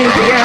DJ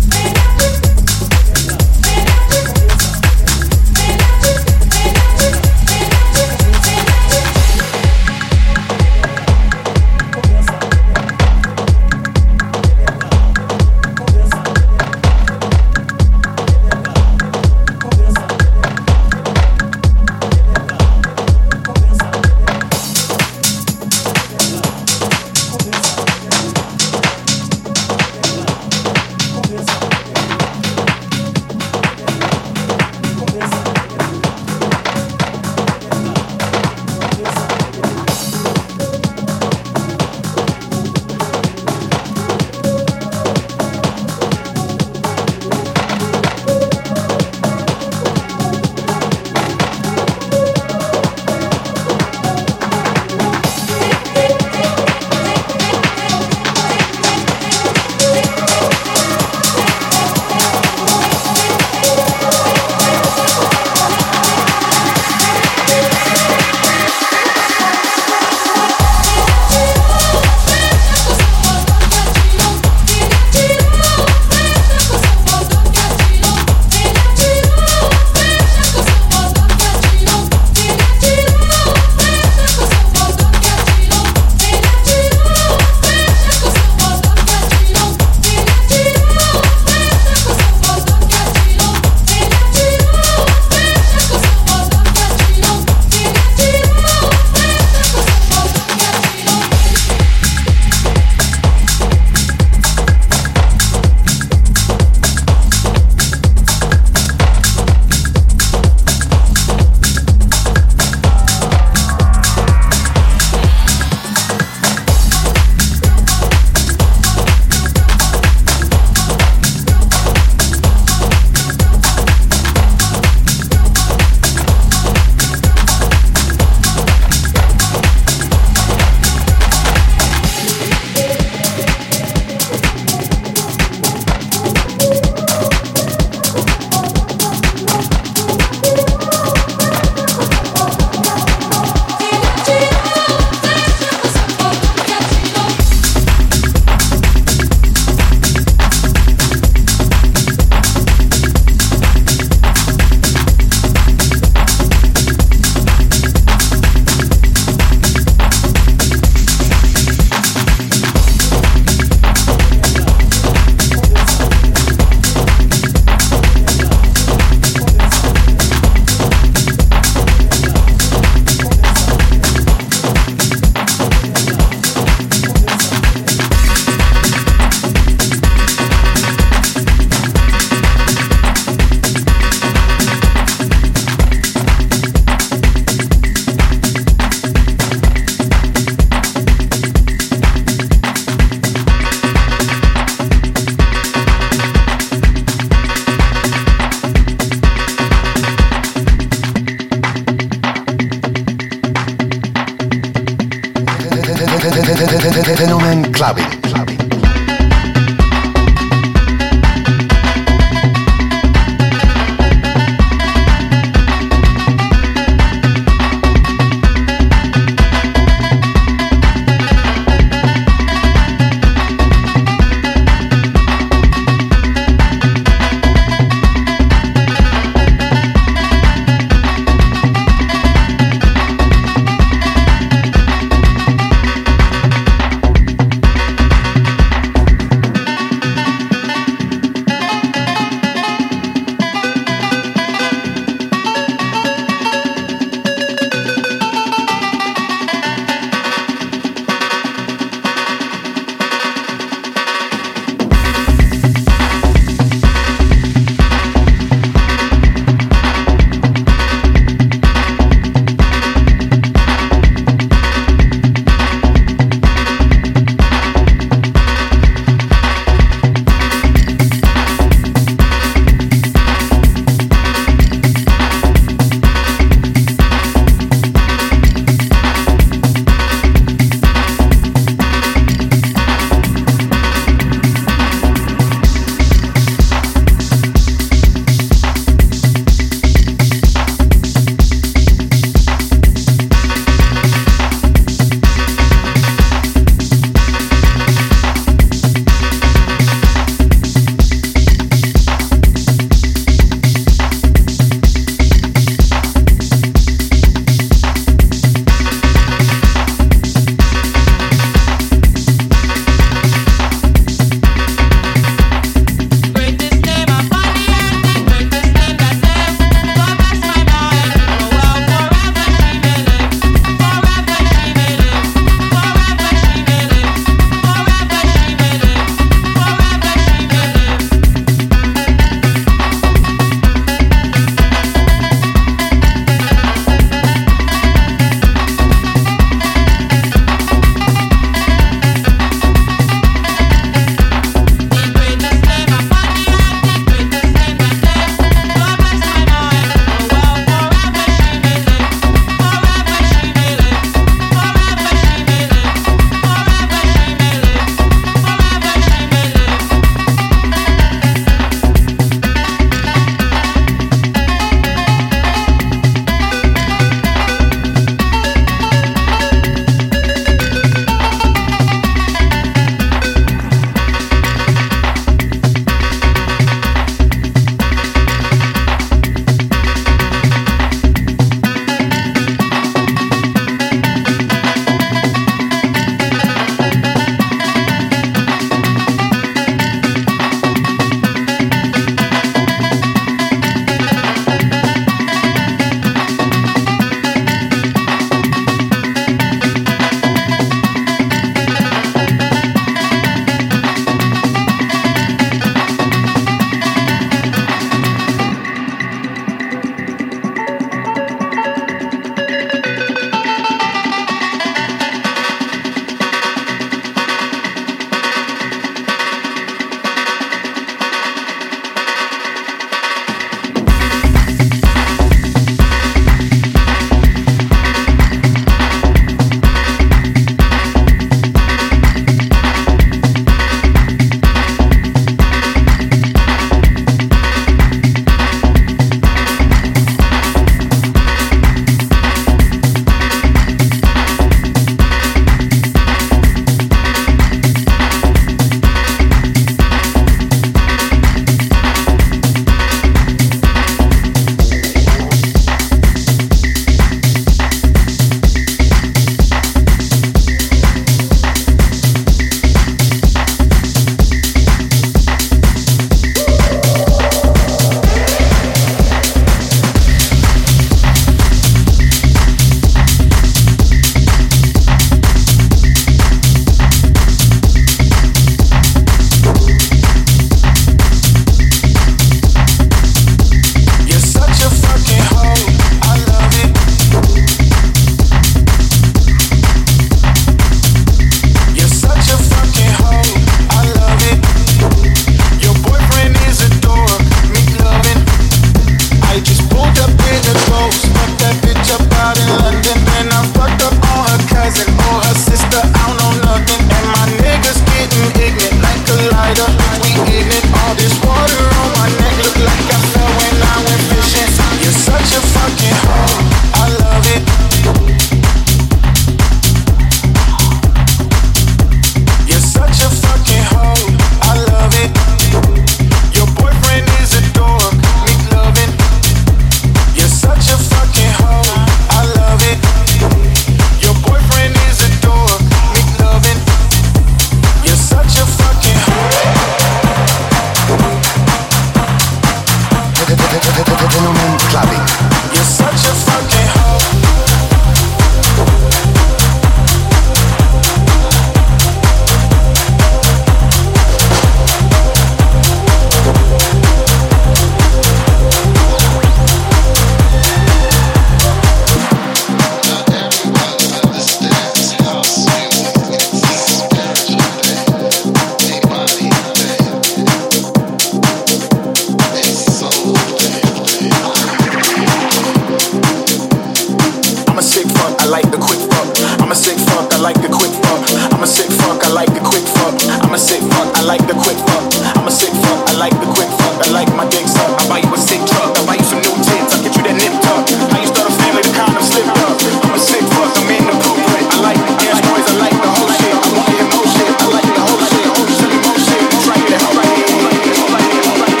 I like the quick fuck. I'm a sick fuck, I like the quick fuck. I like my dick suck. I buy you a sick truck, I buy you some new tits. I get you that nip tuck. How you start a family, the condom slipped up. I'm a sick fuck, I'm in the blueprint. I like dance noise, I like the whole shit. I want to hear shit. I like the whole shit. Oh, show me more shit. Here, right here, right here, right here, right here, right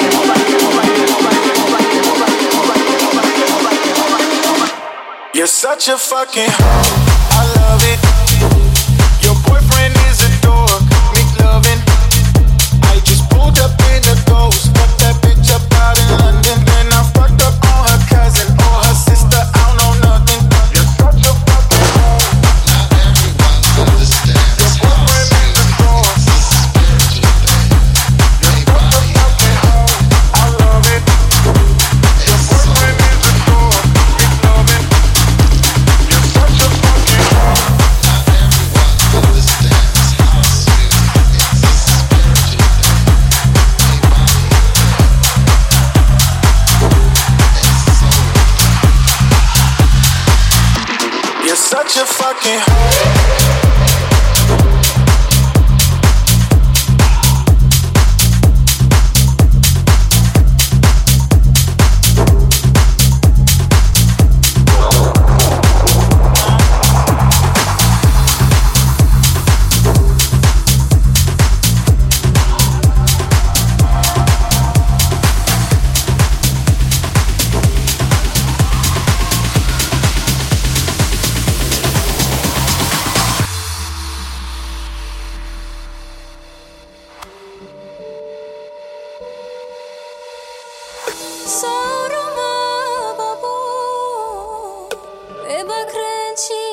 Trebuie crenci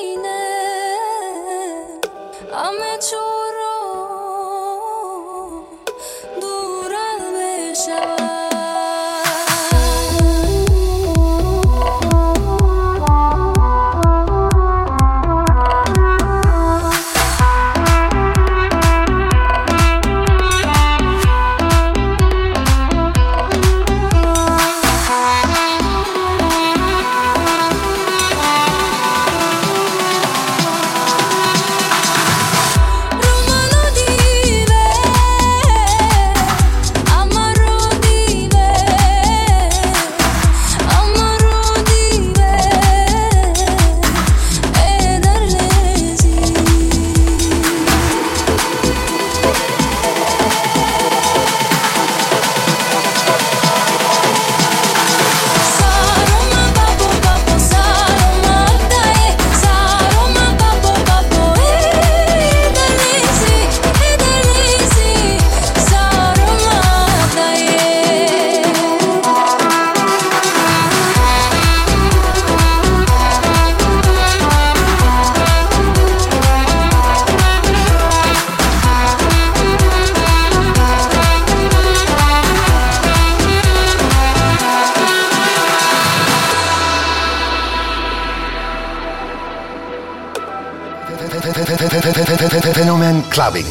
clave.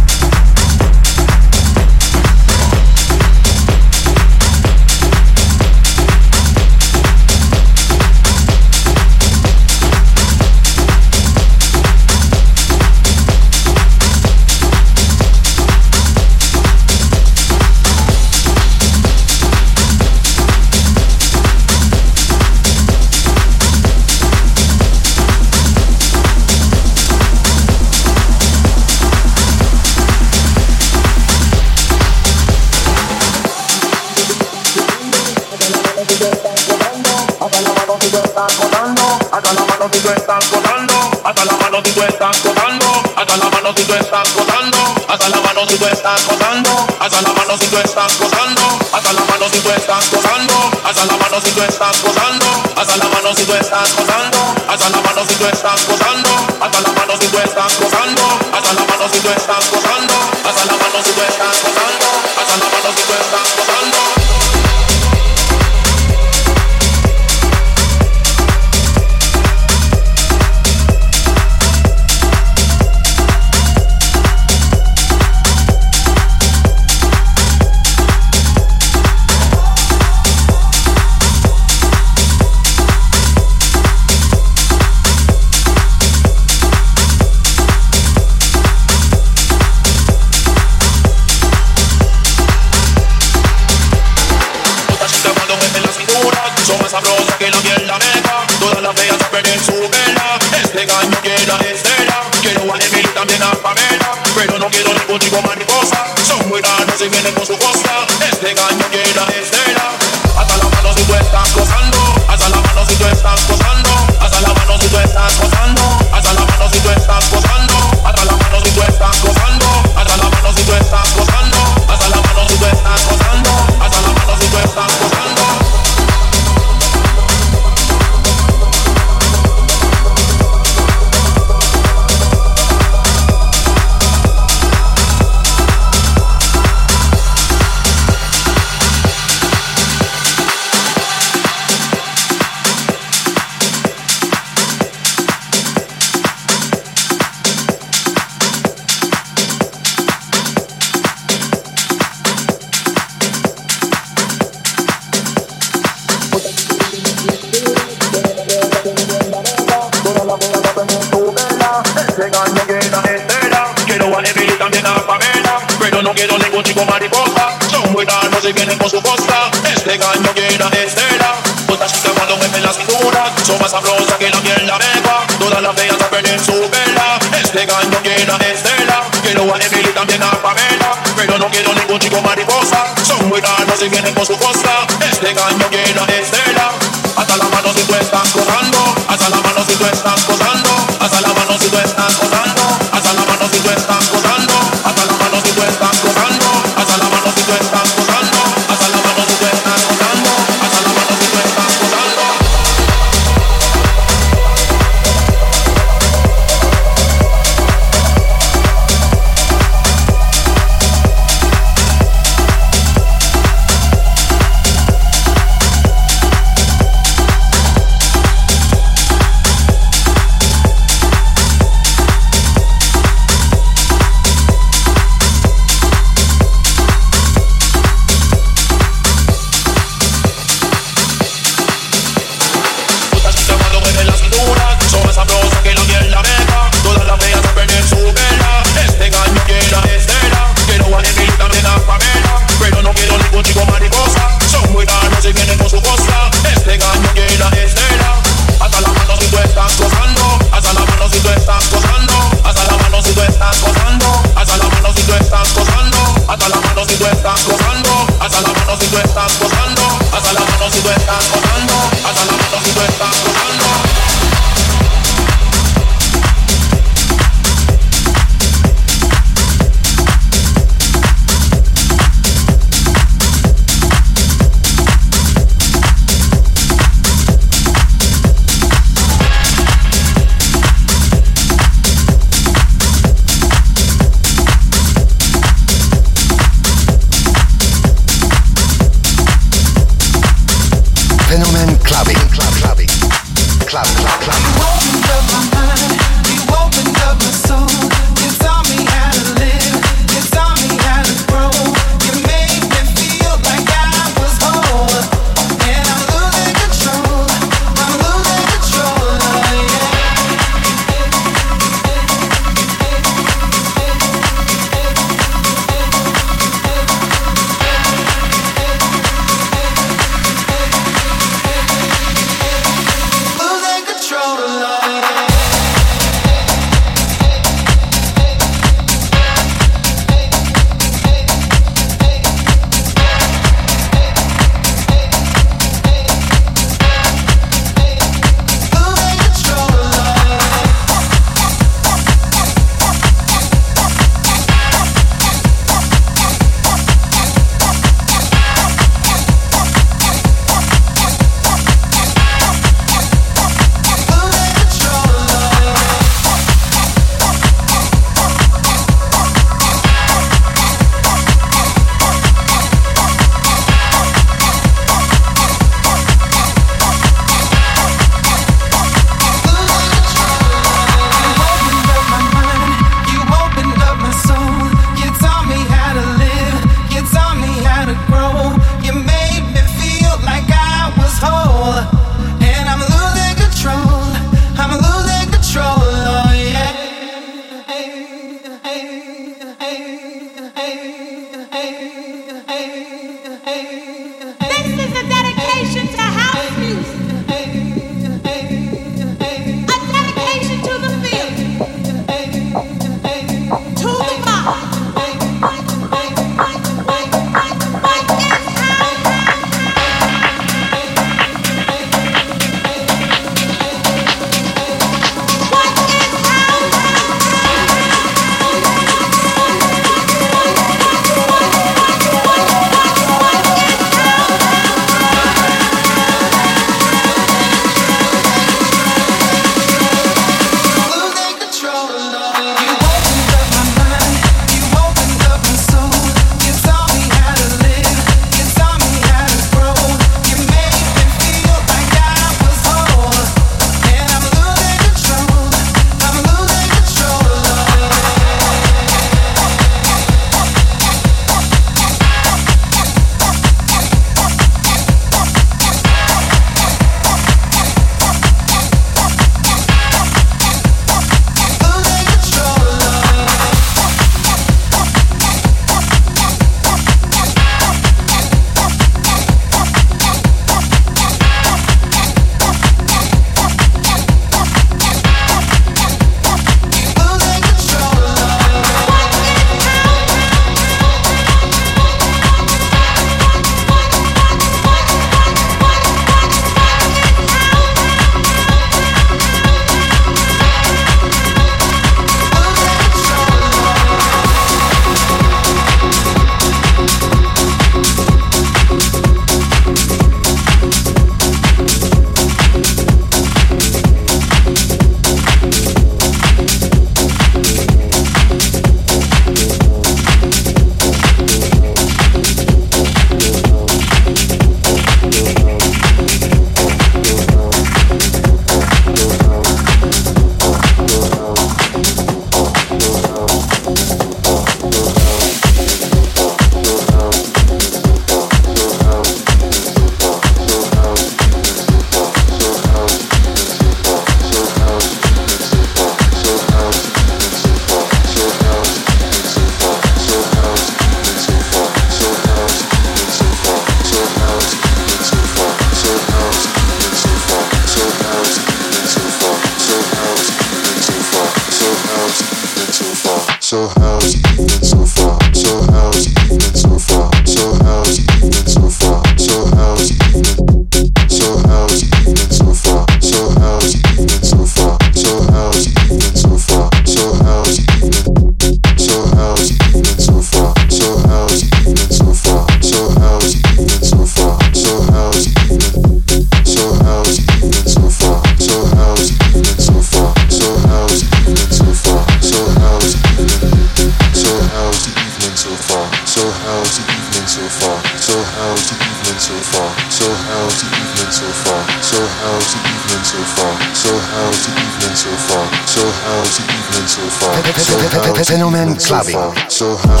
Bobby. So high.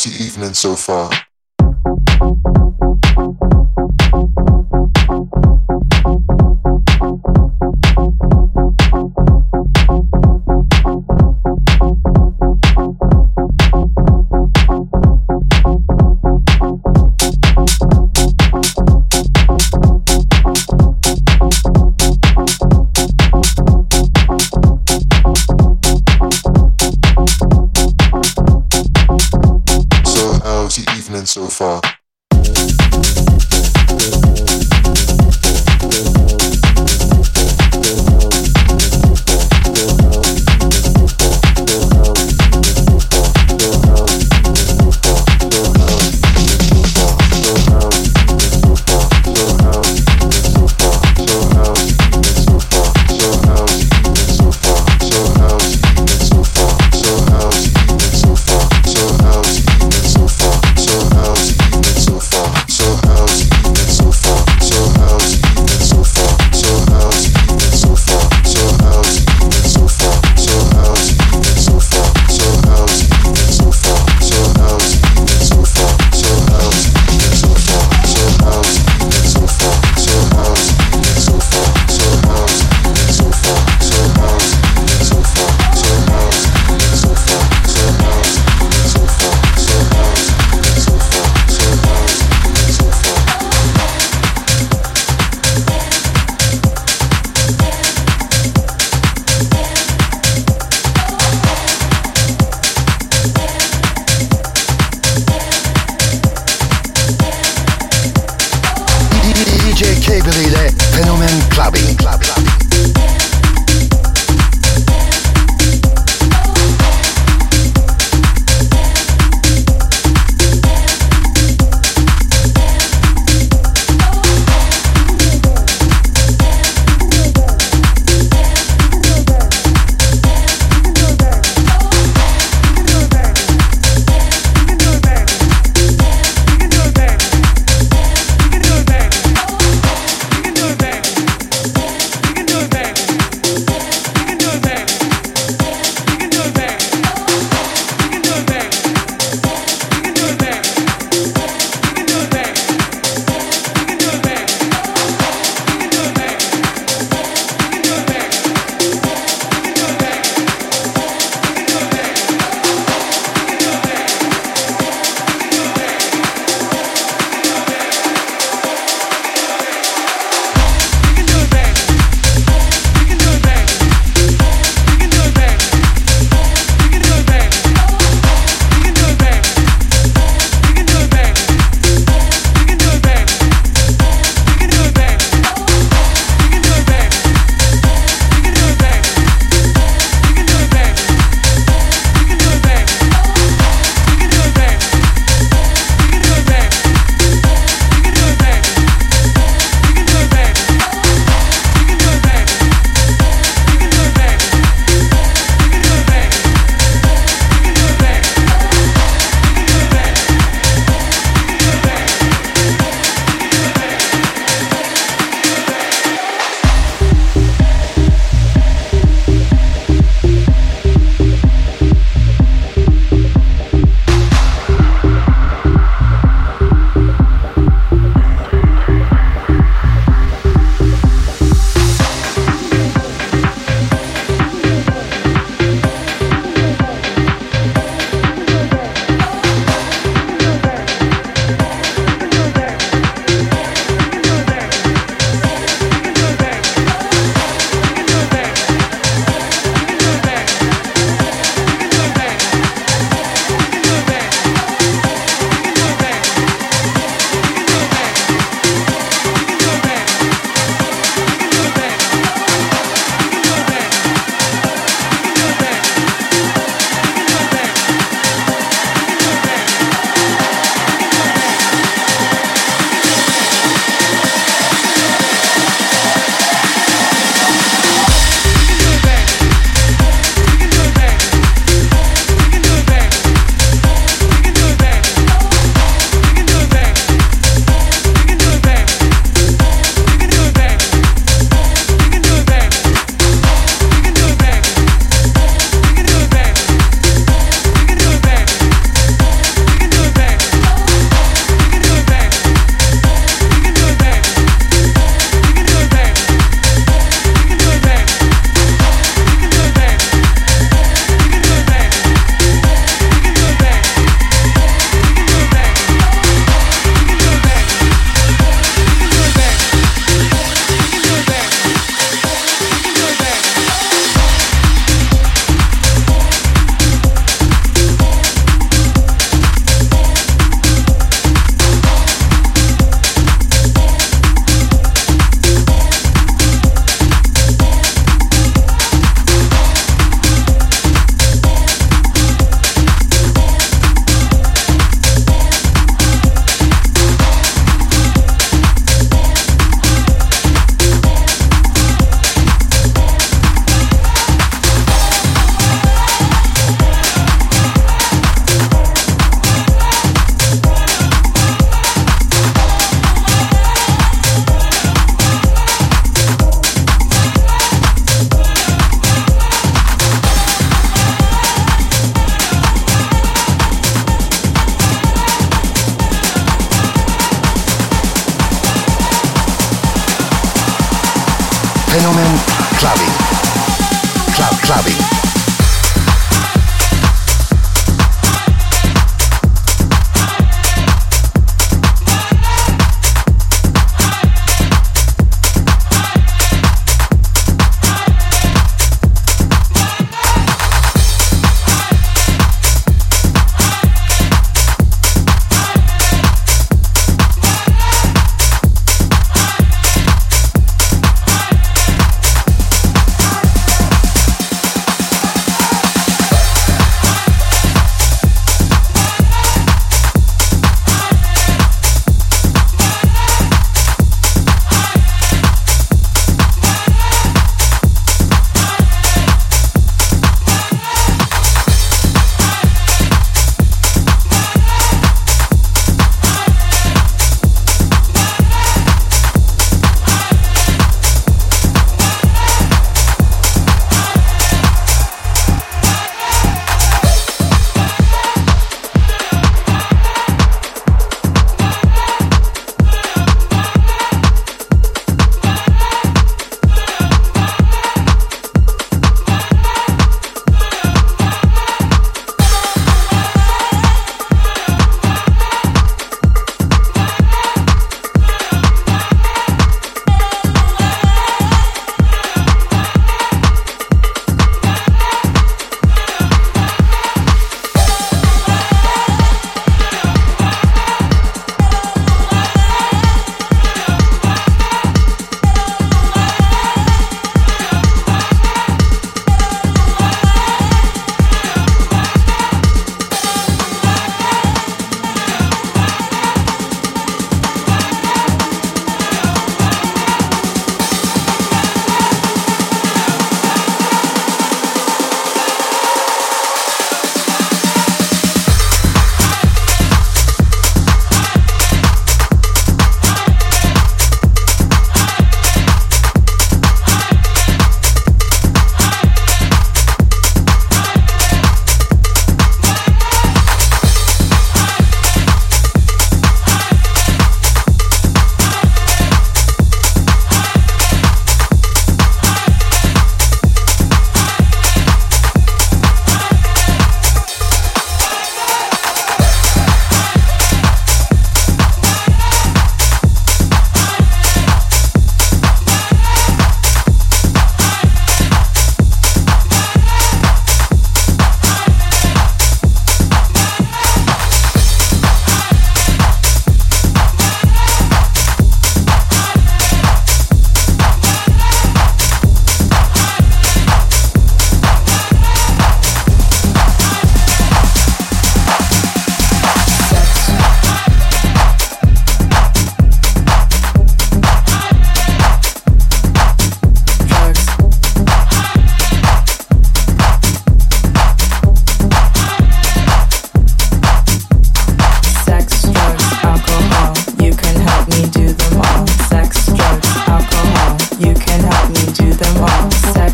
lousy evening so far. evening so far.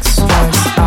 stars.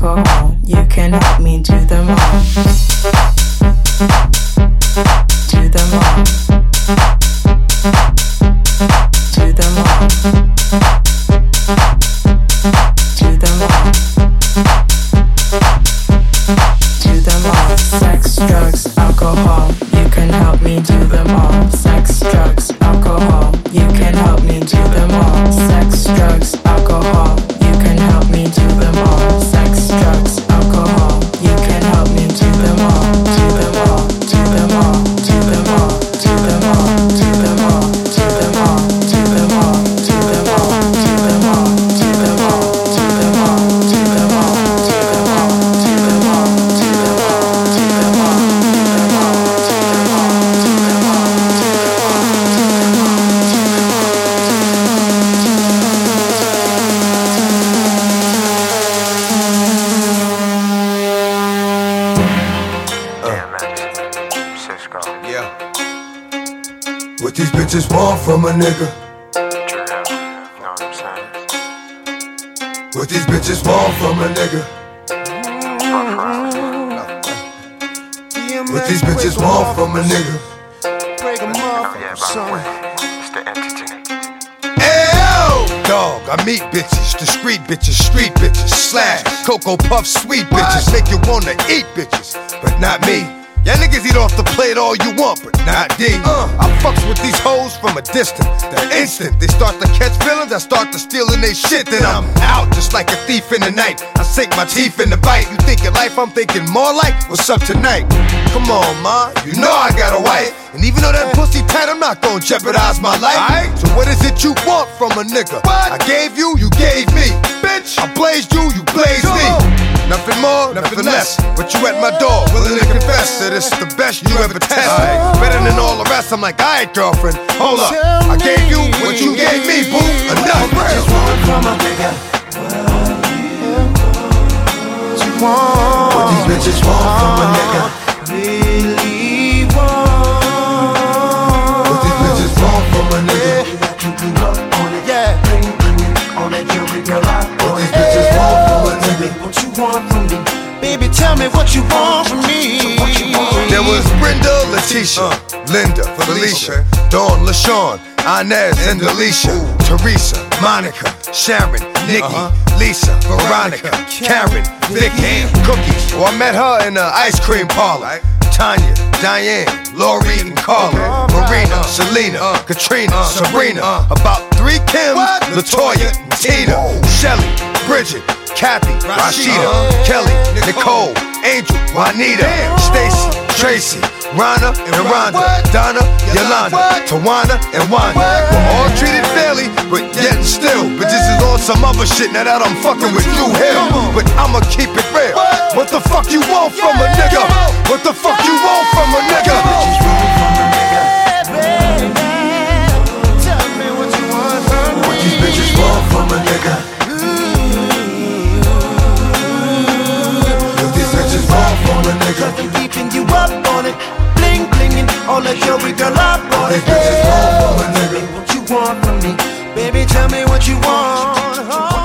Drugs, alcohol. You can help me do them all. Thief in the night. I sink my teeth in the bite. You thinking life, I'm thinking more like what's up tonight. Come on, ma, you know I got a wife. And even though that pussy tight, I'm not gonna jeopardize my life. So what is it you want from a nigga? I gave you, you gave me. Bitch, I blazed you, you blazed me. Nothing more, nothing less. But you at my door, willing to confess that it's the best you ever tested. Better than all the rest. I'm like, alright, girlfriend, hold up. I gave you what you gave me, boo. Enough. from a nigga. What these bitches want from a nigga? Really want. What these bitches want from a nigga? Yeah. What these bitches want from a nigga? What you want from me? Baby, tell me what you want from me. There was Brenda, Letitia, uh. Linda, Felicia, Dawn, LaShawn, Inez, and Alicia, Teresa, Monica, Sharon, Nikki, Lisa, Veronica, Karen, Vicky, Cookie. Well, I met her in the ice cream parlor. Tanya, Diane, Lori, and Carla, Marina, Selena, Katrina, Sabrina, about three Kims, Latoya, Tina, Shelly, Bridget, Kathy, Rashida, Kelly, Nicole, Angel, Juanita, Stacy, Tracy, Rhonda and Rhonda, Donna, Yolanda, Tawana and Wanda. We're all treated fairly, but yet and still. But this is all some other shit now that I'm fucking with you here. But I'ma keep it real. What the fuck you want from a nigga? What the fuck you want from a nigga? What these bitches want from a nigga? What these bitches want from a nigga? All the jewelry, girl, I bought it. Hey, what you want from me? Baby, tell me what you want. Oh.